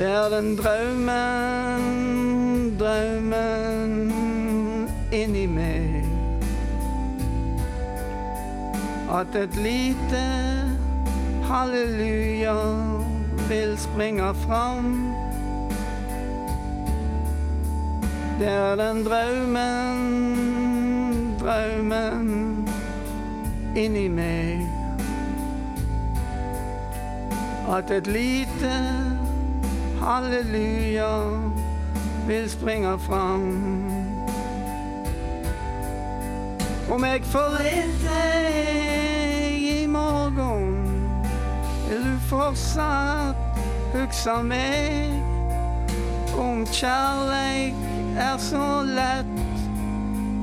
Det er den drømmen, drømmen inni meg. At et lite halleluja vil springe fram. Det er den drømmen, drømmen inni meg. At et lite halleluja vil springe fram. Om jeg forlater deg i morgen, vil du fortsatt huske meg. Om kjærleik er så lett,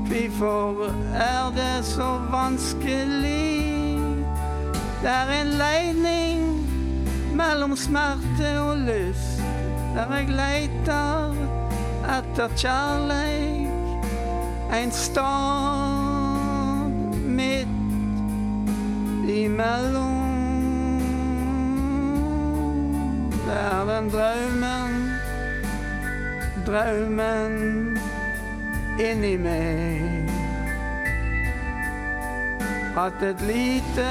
hvorfor er det så vanskelig? Det er en leining mellom smerte og lyst, der jeg leiter etter kjærleik. En stad midt imellom. Er den drømmen, drømmen inni meg. At et lite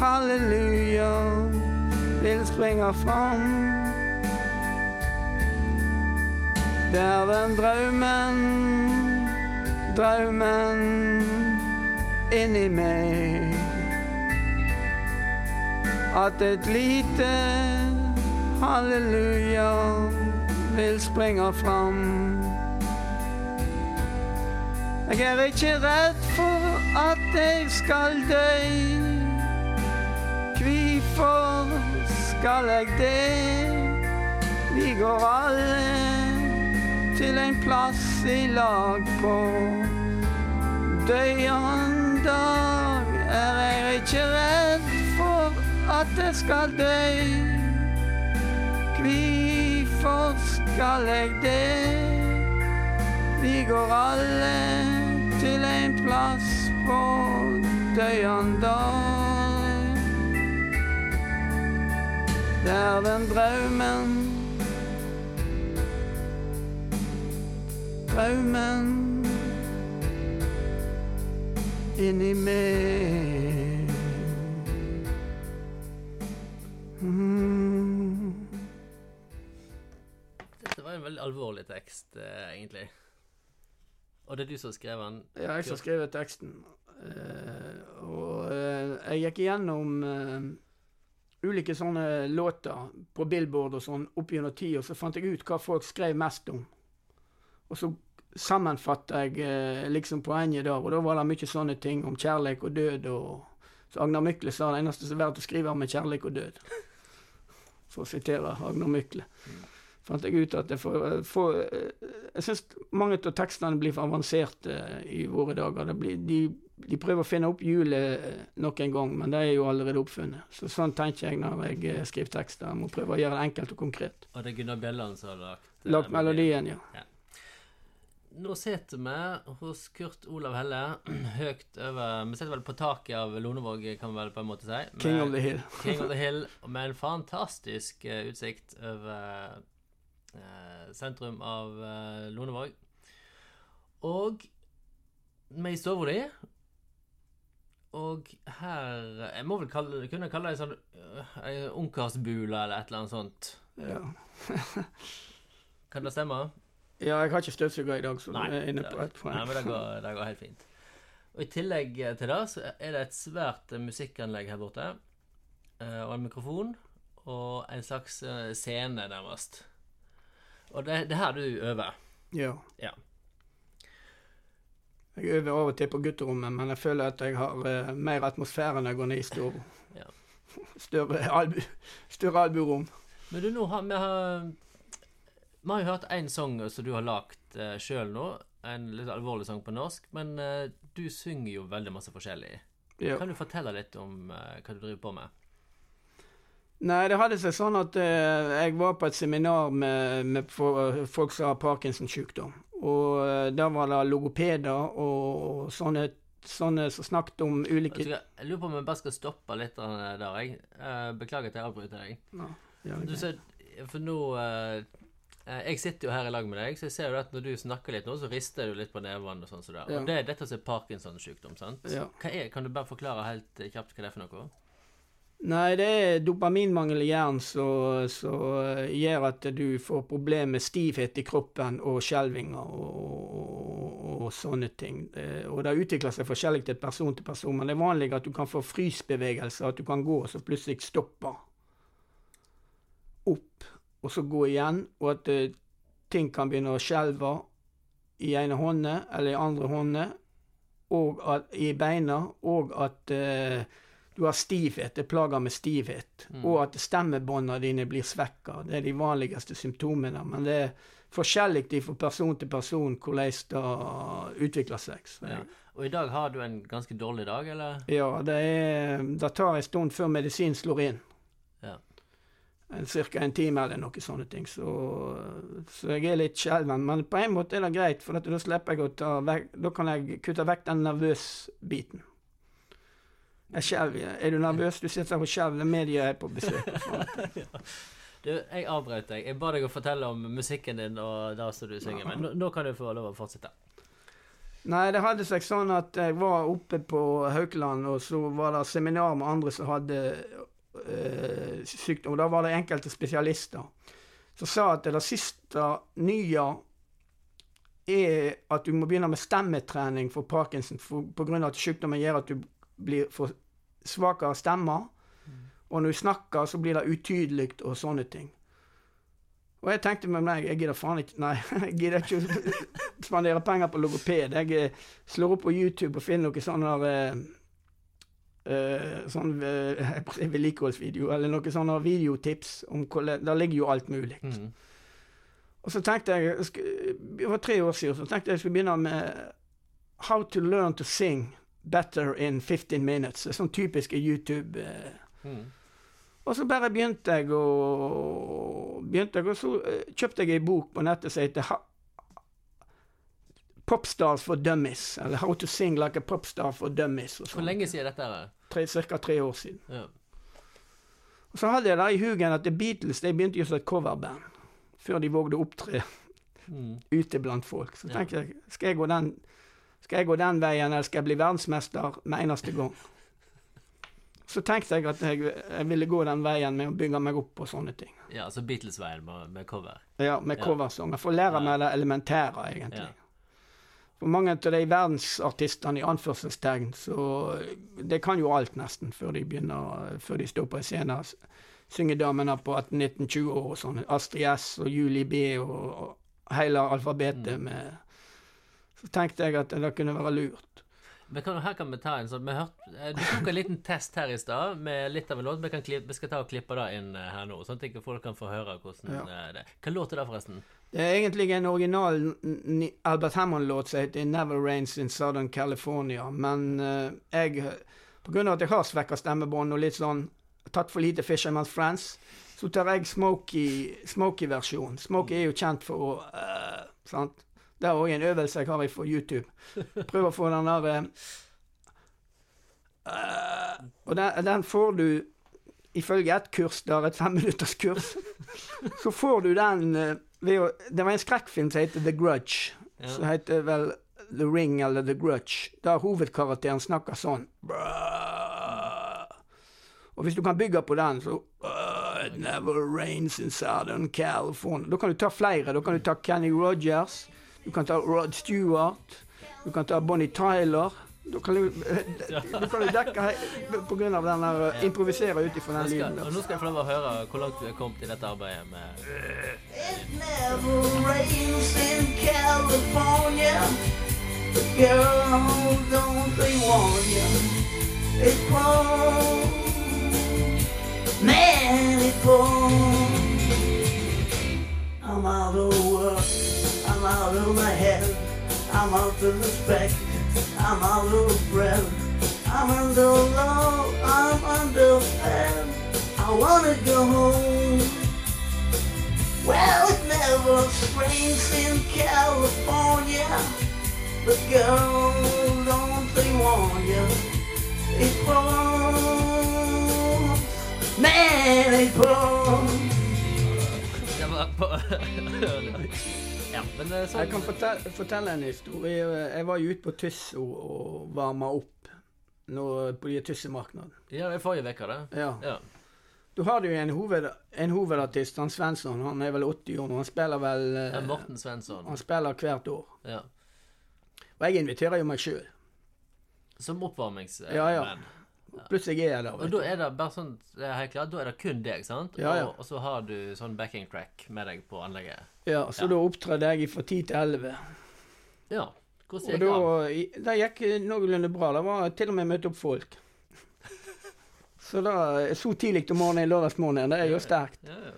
halleluja vil springe fram. Det er den drømmen, drømmen inni meg. At et lite halleluja vil springe fram. Jeg er ikke redd for at jeg skal dø. Hvorfor skal jeg det? Vi går alle til en plass i lag på døden dag. Er jeg ikke redd for at jeg skal dø? Hvorfor skal jeg det? Vi går alle til en plass på døden dag. Det er den drømmen Drømmen inni meg. Mm. Dette var en veldig alvorlig tekst, eh, egentlig. Og det er du som har skrevet den? Ja, jeg som har skrevet teksten. Eh, og eh, jeg gikk igjennom eh, ulike sånne låter på Billboard og sånn opp gjennom tida, og så fant jeg ut hva folk skrev mest om. Og så sammenfatter jeg eh, liksom poenget der, og da var det mye sånne ting om kjærlighet og død og Så Agnar Mykle sa det eneste som er verdt å skrive om, er kjærlighet og død. For å sitere Agnar Mykle. Fant jeg ut at det for, for Jeg syns mange av tekstene blir for avanserte i våre dager. Det blir, de, de prøver å finne opp hjulet eh, nok en gang, men det er jo allerede oppfunnet. Så sånn tenker jeg når jeg eh, skriver tekster. Jeg må prøve å gjøre det enkelt og konkret. Og det er Gunnar Bjelland som har lagt eh, Lagt melodien, ja. ja. Nå sitter vi hos Kurt Olav Helle, høyt over Vi sitter vel på taket av Lonevåg, kan vi vel på en måte si. Med, King of the Hill. King of the Hill, med en fantastisk uh, utsikt over uh, sentrum av uh, Lonevåg. Og vi er i stua di. Og her Jeg må vel kalle, kunne kalle det en sånn ei ungkarsbule eller et eller annet sånt. Ja. Kan det stemme? Ja, jeg har ikke støvsuger i dag, så Nei, jeg er inne på ett poeng. Nei, men det går, det går helt fint. Og I tillegg til det så er det et svært musikkanlegg her borte. eh, Og en mikrofon. Og en slags eh, scene, nærmest. Og det, det er her du øver. Ja. Ja. Jeg øver av og til på gutterommet, men jeg føler at jeg har uh, mer atmosfære når jeg går ned i stor, Ja. Større, albu, større alburom. Men du, nå har vi har Vi har jo hørt én sang som du har lagd uh, sjøl nå. En litt alvorlig sang på norsk. Men uh, du synger jo veldig masse forskjellig. Ja. Kan du fortelle litt om uh, hva du driver på med? Nei, det hadde seg sånn at uh, jeg var på et seminar med, med for, folk som har Parkinsons sykdom. Og uh, da var det logopeder og sånne, sånne som snakket om ulike Jeg lurer på om jeg bare skal stoppe litt eh, der, jeg. Eh, Beklager at jeg avbryter deg. Ja, Du ser, For nå eh, eh, Jeg sitter jo her i lag med deg, så jeg ser jo at når du snakker litt nå, så rister du litt på nevene og sånn som det. Ja. Og det er dette som er Parkinsons sykdom, sant? Ja. Er, kan du bare forklare helt eh, kjapt hva det er for noe? Nei, det er dopaminmangel i hjernen som som gjør at du får problemer med stivhet i kroppen og skjelvinger og, og, og sånne ting. Eh, Og det utvikler seg forskjellig til person til person, men det er vanlig at du kan få frysbevegelser, at du kan gå og så plutselig stoppe opp, og så gå igjen, og at eh, ting kan begynne å skjelve i ene hånda eller i andre hånda, og at, i beina, og at uh, du har stivhet, det er plager med stivhet, Mm. og at stemmebåndene dine blir svekka. Det er de vanligste symptomene. Men det er forskjellig fra person til person hvordan det utvikler seg. Ja. Og i dag har du en ganske dårlig dag, eller? ja, det, er, det tar en stund før medisin slår inn. Ja. Ca. en time eller noe sånne ting. Så, så jeg er litt skjelven. Men på en måte er det greit, for da slipper jeg å ta vekk Da kan jeg kutte vekk den nervøs-biten. Jeg skjelver. Er du nervøs? Du sitter og skjelver. Media er på besøk. Du, jeg avbrøt deg. Jeg ba deg å fortelle om musikken din og det som du synger. Men nå, nå kan du få lov å fortsette. Nei, det hadde seg sånn at jeg var oppe på Haukeland, og så var det seminar med andre som hadde sykdom. Og da var det enkelte spesialister som sa at det siste nye er at du må begynne med stemmetrening for Parkinson pga. på grunn av at sykdommen gjør at du blir for svakere stemmer. Og når du snakker, så blir det utydelig og sånne ting. Og jeg tenkte med meg jeg gidder faen ikke Nei, jeg gidder ikke å spandere penger på logoped. Jeg eh, slår opp på YouTube og finner noen sånne der, eh, sånn uh, vedlikeholdsvideo, eller noen sånne videotips om hvordan Der ligger jo alt mulig. Mm. Og så tenkte jeg Det var tre år siden, så tenkte jeg jeg skulle begynne med How to learn to sing better in 15 minutes. Det er Sånn typiske YouTube. Uh. Mm. og så bare begynte jeg å begynte jeg, Og så kjøpte jeg ei bok på nettet som heter Popstars for Dummies. Eller How to Sing Like a Popstar for Dummies. Og Hvor sånn. lenge siden dette er? Tre, cirka tre år siden. Ja. Og så hadde jeg da i hugen at The Beatles de begynte jo som et coverband. Før de vågde å opptre Mm. ute blant folk. Så Ja. tenkte jeg skal jeg, gå den, skal jeg gå den veien, eller skal jeg bli verdensmester med eneste gang? Så tenkte jeg at jeg, jeg ville gå den veien med å bygge meg opp på sånne ting. ja, altså Beatles-veien med, med cover. Ja, med Ja. coversanger. For å lære meg det elementære, egentlig. Ja. For mange av de verdensartistene i anførselstegn, så det kan jo alt nesten før de begynner, før de står på en scene. Syngedamene på 18-19-20 år og sånn. Astrid S og Julie B og, og hele alfabetet Mm. med Så tenkte jeg at det kunne være lurt. Kan, her kan vi ta en sånn vi hørt, eh, Du tok en liten test her i stad med litt av en låt. Vi, kan vi skal ta og klippe det inn eh, her nå, sånn at folk kan få høre hvordan Ja. det er. Hva låt er det, forresten? Det er egentlig en original Albert Hammond-låt som heter 'Never Rains in Southern California'. Men uh, jeg, av at jeg har svekka stemmebånd og litt sånn tatt for lite Fisherman's Friends, så tar jeg Smokey- Smokey-versjon. Smokey er jo kjent for å uh, sant? Det er òg en øvelse jeg har i for YouTube. Prøv å få den der eh, Og den, den får du ifølge et kurs, der et femminutters kurs, så får du den uh, ved å Det var en skrekkfilm som heter The Grudge. Ja. Som heter vel The Ring eller The Grudge. Der hovedkarakteren snakker sånn. Og hvis du kan bygge på den, så uh, It never rains in Southern California. Da kan du ta flere. Da kan du ta Kenny Rogers. Du kan ta Rod Stewart. Du kan ta Bonnie Tyler. Du kan du, kan jo dekke pga. på grunn av den der uh, Improvisere ut ifra den lyden. og nå skal jeg få lov å høre hvor langt du er kommet i dette arbeidet med It never rains in California. Girl, don't they warn you? It pours, man, it pours. I'm out of work, out of my head, I'm out of respect, I'm out of breath. I'm under law, I'm under fed. I wanna go home. Well, it never rains in California. But girl, don't they warn you? It pours, man, it pours. ja, men eh, sånn Jeg kan fortelle, fortelle en historie. Jeg var jo ute på Tysso og varma opp nå, på de Tyssemarkedene. Ja, det er forrige uke, det. Ja. Ja. Du har jo en, hoved, en hovedartist, han Svensson. Han er vel 80 år nå. Han spiller vel eh, er Morten Svensson. Han spiller hvert år. Ja. Og jeg inviterer jo meg sjøl. Som oppvarmingsvenn? Ja, ja. Plutselig er jeg der. Og da er det bare sånn helt klart, Da er det kun deg, sant? Ja, ja. Og, og så har du sånn backing track med deg på anlegget. Ja, så Ja. da opptrer jeg fra 10 til 11. Ja. Hvordan gikk det? Det gikk noenlunde bra. Det var til og med møtt opp folk. Så da, så tidlig om morgenen lørdagsmorgen, det er jo sterkt. Ja, ja.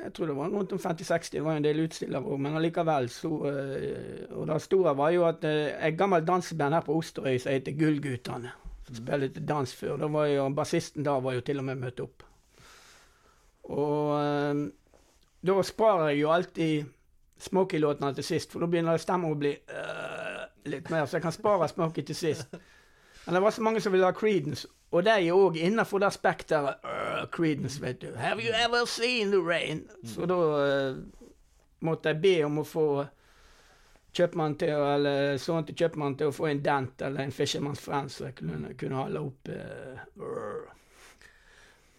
Jeg tror det var rundt om 50-60, det var en del utstillere òg, men allikevel så eh, Og det store var jo at eh, et gammelt danseband her på Osterøy som heter Gullguttene, som litt dans før, da var jo bassisten da var jo til og med møtt opp. Og eh, da sparer jeg jo alltid Smokie-låtene til sist, for da begynner stemmen å bli øh, litt mer, så jeg kan spare Smokie til sist. Men det var så mange som ville ha Creedence, og de er òg innafor det spekteret. Øh, Creedence, vet du. Have you ever seen the rain? Så da øh, måtte jeg be om å få kjøpmannen til, eller sønnen til kjøpmannen til å få en dent eller en Fisherman's Friend, så jeg kunne, kunne holde opp eh, uh.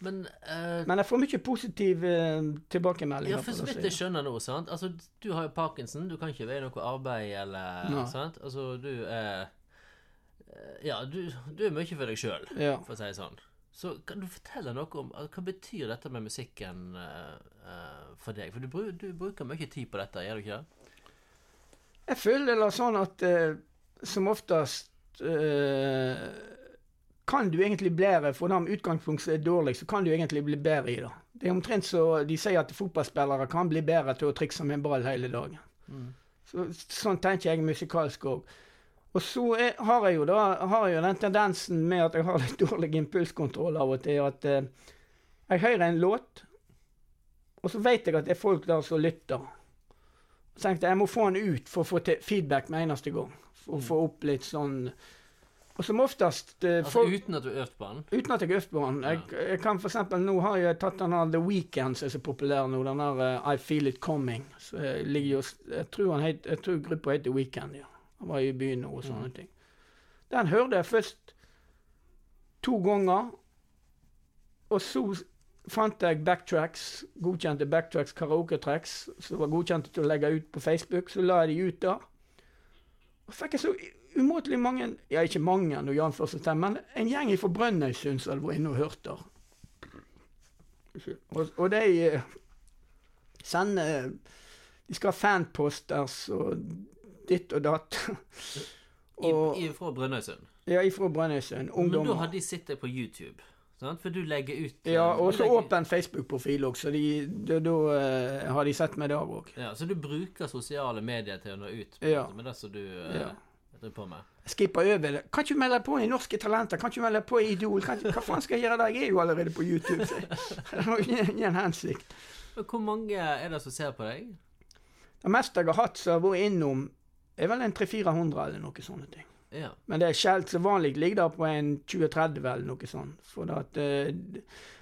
Men uh, Men jeg får mye positiv uh, tilbakemelding. Ja, for så vidt jeg skjønner nå, sant. Altså, du har jo parkinson, du kan ikke være i noe arbeid eller no. Sant? Altså, du er eh, Ja, du, du er mye for deg sjøl, Ja. for å si det sånn. Så kan du fortelle noe om Hva betyr dette med musikken uh, eh, for deg? For du, du bruker mye tid på dette, gjør du ikke det? Jeg føler det sånn at eh, som oftest eh, kan du egentlig bli bedre, for dem utgangspunkt som er dårlig, så kan du egentlig bli bedre i det. Det er omtrent så de sier at fotballspillere kan bli bedre til å trikse med en ball hele dagen. Så, sånn tenker jeg musikalsk òg. Og så er, har jeg jo da har jeg jo den tendensen med at jeg har litt dårlig impulskontroll av og til, at eh, jeg hører en låt, og så vet jeg at det er folk der som lytter. Så tenkte jeg jeg må få den ut for å få til feedback med eneste gang. For å få opp litt sånn Og som oftest eh, Altså uten at du har øvd på den? Uten at jeg har øvd på den. Jeg, jeg kan for eksempel, Nå har jeg tatt den der The Weekend som er så populær nå. Den der eh, I Feel It Coming. Så jeg ligger jo Jeg tror, han het, jeg tror gruppa heter Weekend, ja. Han var i byen nå og sånne ting. Den hørte jeg først to ganger. Og så fant jeg backtracks, godkjente backtracks, karaoke-tracks, som var godkjente til å legge ut på Facebook. Så la jeg de ut der. Og fikk jeg så umåtelig mange Ja, ikke mange, når Jan Førstetem, men en gjeng fra Brønnøysund som var inne og hørte. Og, og de eh, sender De skal ha fanposters og ditt og datt. og, I, ifra fra Brønnøysund? ja, ifra Brønnøysund. Men da Ungdommer. har de sett deg på YouTube? Sant? For du legger ut eh, Ja, og så legger- åpen Facebook-profil òg, så da, eh, har de sett meg der òg. Ja, Så du bruker sosiale medier til å nå ut på, Ja. med det som du eh, Ja. driver på med? Skipper over det. Kan ikke du melde deg på i Norske Talenter? Kan ikke du melde deg på i Idol? Kan, ikke- hva faen skal jeg gjøre der? Jeg er jo allerede på YouTube. Så. Det har jo ingen hensikt. Men hvor mange er det som ser på deg? Det meste jeg har hatt som har vært innom, er vel en 300-400 eller noe sånne ting. Ja. Men det er sjelden så vanlig ligger det på en 20-30 eller noe sånt. For at, eh,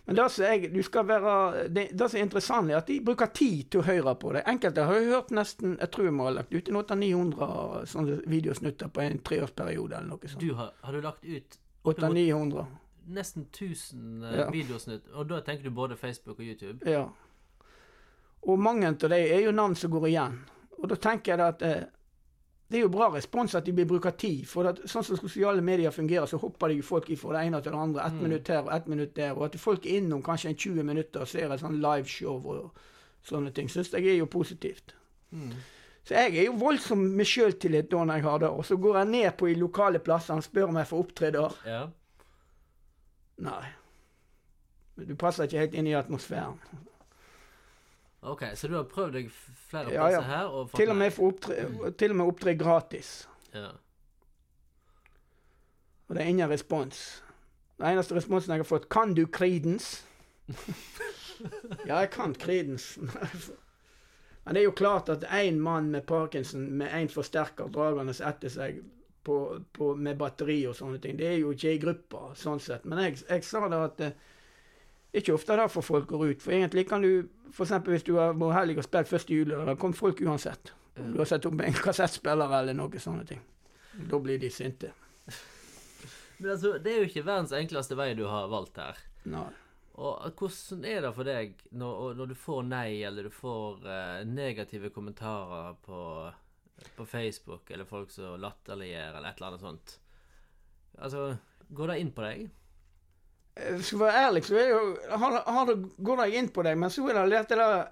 men det som, skal være, det, det som er interessant, er at de bruker tid til å høre på det. Enkelte har jo hørt nesten Jeg tror vi har lagt ut en 800-900 sånne videosnutter på en treårsperiode eller noe sånt. Du har, har du lagt ut 800-900. nesten 1000 eh, Ja. videosnutt, og da tenker du både Facebook og YouTube? Ja. Og mange av dem er jo navn som går igjen. Og da tenker jeg at eh, det er jo bra respons at de blir bruker tid. For at, sånn som sosiale medier fungerer, så hopper de jo folk fra det ene til det andre. Ett Mm. minutt her og ett minutt der. Og at folk er innom kanskje en 20 minutter og ser et sånn liveshow og sånne ting, syns jeg er jo positivt. Mm. Så jeg er jo voldsom med sjøltillit da når jeg har det. Og så går jeg ned på de lokale plassene og spør om jeg får opptre der. Ja. Nei. Du passer ikke helt inn i atmosfæren. Ok, så du har prøvd deg flere Ja, ja. her? Og Til og med, opptre, til og med opptre gratis. Ja. Og det er ingen respons. Den eneste responsen jeg har fått 'Kan du Creedence?' ja, jeg kan Creedence. Men det er jo klart at én mann med parkinson med én forsterker dragende etter seg på, på, med batteri og sånne ting, det er jo ikke ei gruppe, sånn sett. Men jeg, jeg sa det at eh, Ikke ofte derfor folk går ut. For egentlig kan du, f.eks. hvis du har vært heldig og spilt første juledag, da kommer folk uansett. Om du har sett opp en kassettspiller eller noe sånne ting. Da blir de sinte. Men altså, det er jo ikke verdens enkleste vei du har valgt her. Nei. Og hvordan er det for deg når, når du får nei, eller du får uh, negative kommentarer på, på Facebook, eller folk som latterliggjør, eller et eller annet sånt? Altså, går det inn på deg? Eh, Skal jeg være ærlig, så er jo har, har det, Går det inn på deg, men så er det lett det der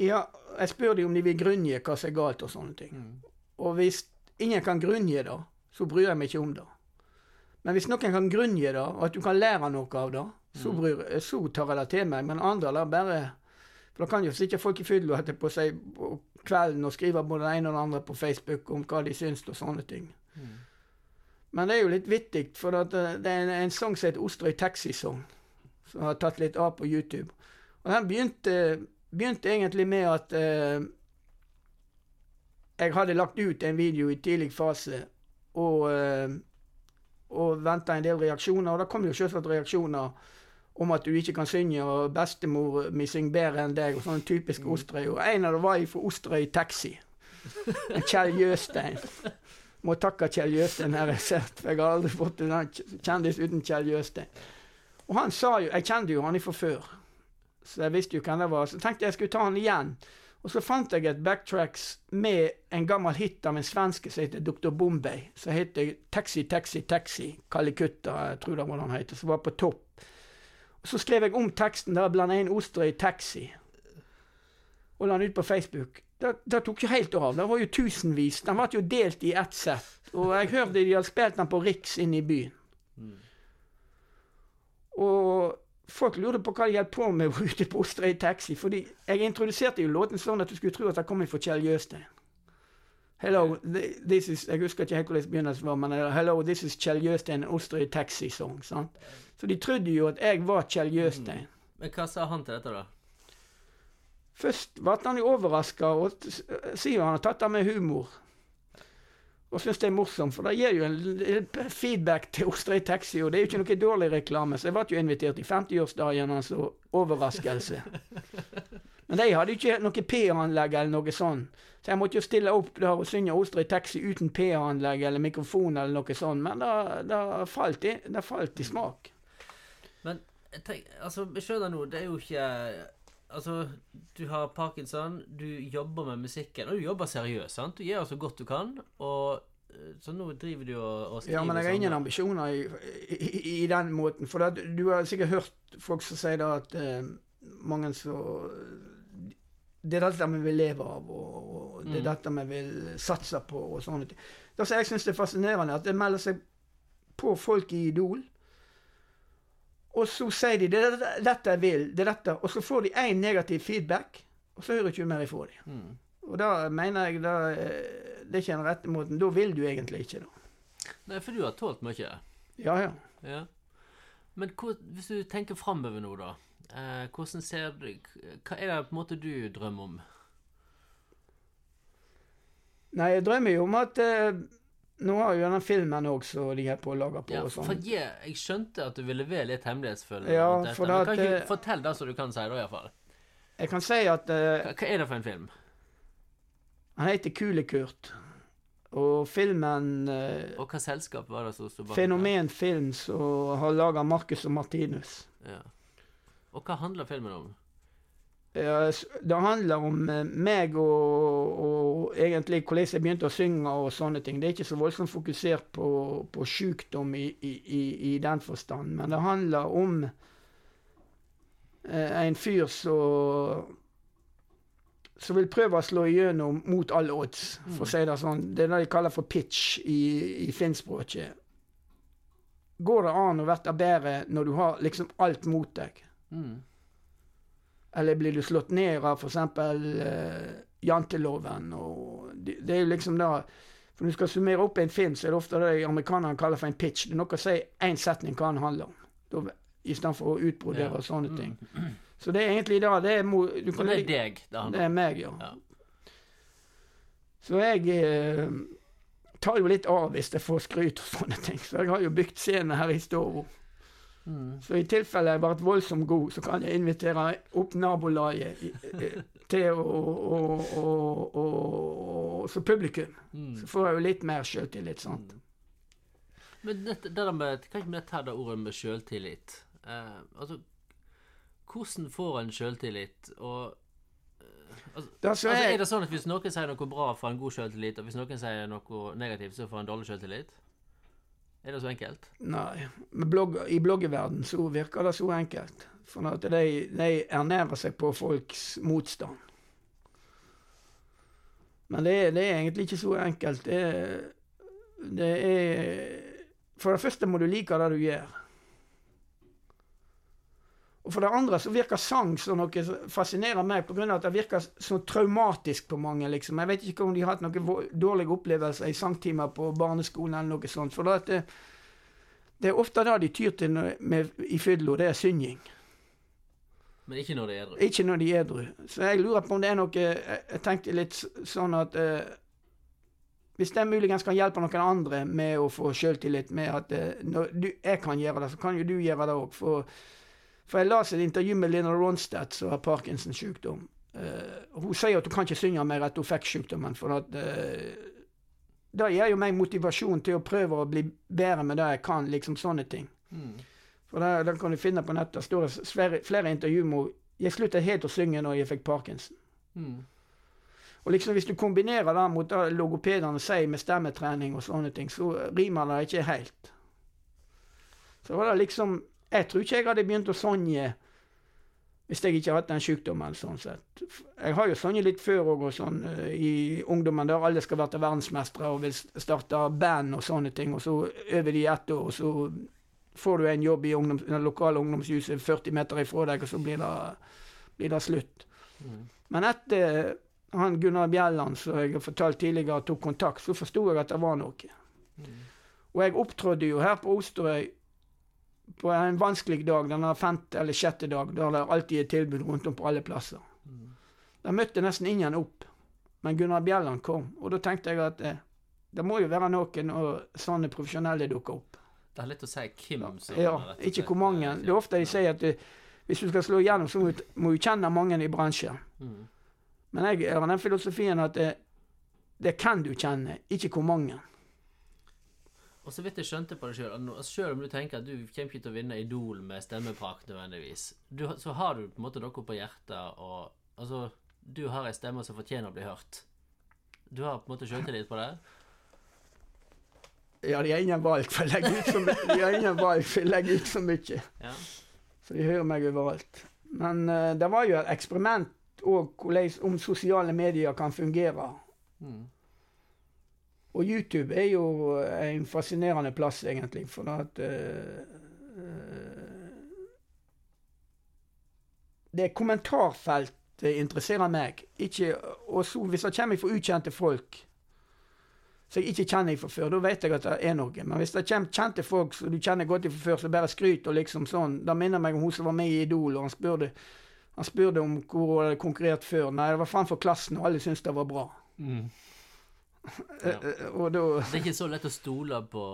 Ja, jeg spør dem om de vil grunngi hva som er galt, og sånne ting. Og hvis ingen kan grunngi det, så bryr jeg meg ikke om det. Men hvis noen kan grunngi det, og at du kan lære noe av det, så, bryr, så tar jeg det til meg. Men andre lar bare For da kan jo sitte folk i fylla etterpå seg på kvelden og skrive både det ene og det andre på Facebook om hva de syns og sånne ting. Men det er jo litt vittig, for eh, det er en, en sang som heter 'Osterøy Taxi-sang', som har tatt litt av på YouTube. Og den begynte, begynte egentlig med at eh, jeg hadde lagt ut en video i tidlig fase og, eh, og venta en del reaksjoner. Og da kom jo selvsagt reaksjoner om at du ikke kan synge, og bestemor mi synger bedre enn deg, og sånn typisk Osterøy. Og en av dem var fra Osterøy Taxi. Kjell Jøstein. Må takke Kjell Jøstein her jeg sett, for jeg har aldri fått en kjendis uten Kjell Jøstein. Og han sa jo Jeg kjente jo han fra før, så jeg visste jo hvem det var. Så tenkte jeg jeg skulle ta han igjen. Og så fant jeg et backtracks med en gammel hit av en svenske som heter Dr. Bombay. Som heter Taxi, Taxi, Taxi. Kalikutta, jeg tror det var det han heter. Som var på topp. Og så skrev jeg om teksten der, blanda inn i Taxi. Og la den ut på Facebook. Det, tok jo helt av. Det var jo tusenvis. Den ble jo delt i ett sett. Og jeg hørte de hadde spilt den på Riks inne i byen. Og folk lurte på hva de holdt på med ute på Osterøy Taxi. fordi jeg introduserte jo låten sånn at du skulle tro at den kom inn for Kjell Jøstein. Hello, this is Jeg husker ikke helt hvordan begynnelsen var, men Hello, this is Kjell Jøstein, Osterøy Taxi Song. sant? Så de trodde jo at jeg var Kjell Jøstein. Men hva sa han til dette, da? Først ble han jo overraska, og sier jo han har tatt det med humor. Og syns det er morsomt, for det gir jo en feedback til Osterøy Taxi, og det er jo ikke noe dårlig reklame. Så jeg ble jo invitert i 50-årsdagen hans og overraskelse. Men de hadde jo ikke noe P-anlegg eller noe sånt, Så jeg måtte jo stille opp der og synge Osterøy Taxi uten P-anlegg eller mikrofon eller noe sånt. Men det, falt, i, det falt i smak. Men tenk, altså, skjønner nå, det er jo ikke Altså, du har parkinson, du jobber med musikken, og du jobber seriøst, sant? Du gjør så godt du kan, og eh, så nå driver du og, og skriver Ja, men jeg har ingen ambisjoner i, i, i den måten. For det, du har sikkert hørt folk som sier da at eh, mange så Det er dette vi vil leve av, og, og det er Mm. dette vi vil satse på, og sånne ting. Det som jeg syns er fascinerende, at det melder seg på folk i Idol. Og så sier de det er dette- dette jeg vil, det er dette. Og så får de én negativ feedback, og så hører du ikke mer ifra dem. Mm. Og da mener jeg da, eh, det er ikke den rette måten. Da vil du egentlig ikke, da. Nei, for du har tålt mye. Ja, ja. Ja. Men hvor, hvis du tenker framover nå, da. Eh, hvordan ser du Hva er det på en måte du drømmer om? Nei, jeg drømmer jo om at eh, Nå har jo den filmen òg som de er på å lage på. Ja, og for sånn. jeg, jeg skjønte at du ville være litt hemmelighetsfull. Ja, for men kan ikke Fortell det som du kan si, da, iallfall. Jeg kan si at uh, Hva, hva er det for en film? han heter Kulekurt. Og filmen uh, Og hva selskap var det som sto bak? Fenomen Film som har laga Marcus og Martinus. Ja. Og hva handler filmen om? Det handler om eh, meg og, og egentlig hvordan jeg begynte å synge og sånne ting. Det er ikke så voldsomt fokusert på, på sykdom i, i, i, i den forstand, men det handler om eh, en fyr som som vil prøve å slå igjennom mot alle odds, for å si det sånn. Det er det de kaller for pitch i, i finnspråket. Går det an å bli bedre når du har liksom alt mot deg? Mm. Eller blir du slått ned av f.eks. Uh, janteloven? Og det, det er jo liksom da For når du skal summere opp en film, så er det ofte det amerikanerne kaller for en pitch. Det er nok å si én setning hva den handler om, da, istedenfor å utbrodere Ja. og sånne Mm. ting. Så det er egentlig da det er, du kan det er deg det det er meg, ja. Ja. Så jeg eh, tar jo litt av hvis jeg får skryt og sånne ting. Så jeg har jo bygd scene her i stua. Mm. Så i tilfelle jeg vært voldsomt god, så kan jeg invitere opp nabolaget til å, Så publikum. Mm. Så får jeg jo litt mer sjøltillit, sant. Men dette, det der med, kan ikke vi ta det ordet med sjøltillit? Eh, altså, hvordan får en sjøltillit, og eh, altså, Det som altså, er- Er det sånn at hvis noen sier noe bra, får en god sjøltillit, og hvis noen sier noe negativt, så får en dårlig sjøltillit? Er det så enkelt? Nei. blogg, I bloggeverden så virker det så enkelt. For at de, de ernærer seg på folks motstand. Men det, det er egentlig ikke så enkelt. Det, det er For det første må du like det du gjør. Og for det andre så virker sang som noe som fascinerer meg, pga. at det virker så traumatisk på mange. liksom. Jeg vet ikke om de har hatt noen dårlige opplevelser i sangtimer på barneskolen eller noe sånt. For det, det, er ofte det de tyr til med, med, i fyllo, det er synging. Men ikke når de er edru. Ikke når de er edru. Så jeg lurer på om det er noe jeg tenkte litt sånn at eh, Hvis det muligens kan hjelpe noen andre med å få sjøltillit med at eh, når du, jeg kan gjøre det, så kan jo du gjøre det òg. For, for jeg leste et intervju med Lina Ronstadt, som har Parkinsons sykdom. Uh, hun sier at hun kan ikke synge mer etter hun fikk sykdommen. For at uh, det gir jo meg motivasjon til å prøve å bli bedre med det jeg kan. liksom Sånne ting. Mm. For det, det, kan du finne på nettet. står flere, flere intervjuer med henne. Jeg sluttet helt å synge når jeg fikk parkinson. Mm. Og liksom Hvis du kombinerer det mot det logopedene sier med stemmetrening og sånne ting, så rimer det ikke helt. Så var det liksom Jeg tror ikke jeg hadde begynt å sonje hvis jeg ikke hadde hatt den sykdommen. sånn sett. Jeg har jo sonjet litt før òg, sånn eh, i ungdommen der alle skal være verdensmestere og vil starte band og sånne ting, og så øver de i ett år, og så får du en jobb i ungdoms, det lokale ungdomshuset 40 meter ifra deg, og så blir det, blir det slutt. Mm. Men etter han Gunnar Bjelland, som jeg har fortalt tidligere, tok kontakt, så forsto jeg at det var noe. Mm. Og jeg opptrådde jo her på Osterøy på en vanskelig dag, denne femte eller sjette dag, der det alltid er tilbud rundt om på alle plasser. Mm. Der møtte nesten ingen opp, men Gunnar Bjelland kom. Og da tenkte jeg at eh, det må jo være noen og sånne profesjonelle dukker opp. Det er litt å si hvem som Ja, ikke hvor mange. eh, Det er ofte de sier at du, hvis du skal slå igjennom, så må du, må du kjenne mange i bransjen. Mm. Men jeg har den filosofien at det, det kan du kjenne, ikke hvor mange. Og så vidt jeg skjønte på det sjøl, sjøl om du tenker at du kommer ikke til å vinne Idol med stemmeprakt nødvendigvis, du, så har du på en måte noe på hjertet, og altså Du har ei stemme som fortjener å bli hørt. Du har på en måte sjøltillit på det? Ja, de har ingen valg, for jeg legger ut så, de har ingen valg, for jeg legger ut for mye. Ja. Så de hører meg overalt. Men uh, det var jo et eksperiment òg om sosiale medier kan fungere. Mm. Og YouTube er jo en fascinerende plass, egentlig, for at eh, Det kommentarfeltet interesserer meg. Ikke, og så, hvis det kommer fra ukjente folk som jeg ikke kjenner fra før, da vet jeg at det er noe. Men hvis det kommer kjente folk som du kjenner godt fra før, som bare skryter og liksom sånn Det minner meg om hun som var med i Idol, og han spurte, han spurte om hvor hun hadde konkurrert før. Nei, det var framfor klassen, og alle syntes det var bra. Mm. Eh, Ja. eh, Og da Det er ikke så lett å stole på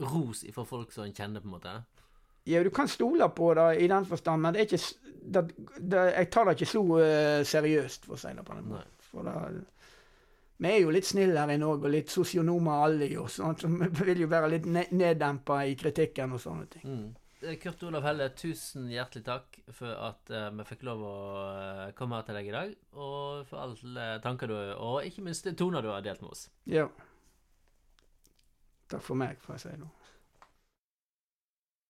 ros fra folk som en kjenner, på en måte? Ja, du kan stole på det i den forstand, men det er ikke, det, det, jeg tar det ikke så uh, seriøst, for å si det på den måten. For det, vi er jo litt snille her i Norge, og litt sosionomer alle, jo, sånn, så vi vil jo være litt ne neddempa i kritikken og sånne ting. Mm. Eh, Kurt Olav Helle, tusen hjertelig takk for at uh, vi fikk lov å eh, komme her til deg i dag, og for alle tanker du og ikke minst toner du har delt med oss. Ja. Takk for meg, får jeg si nå.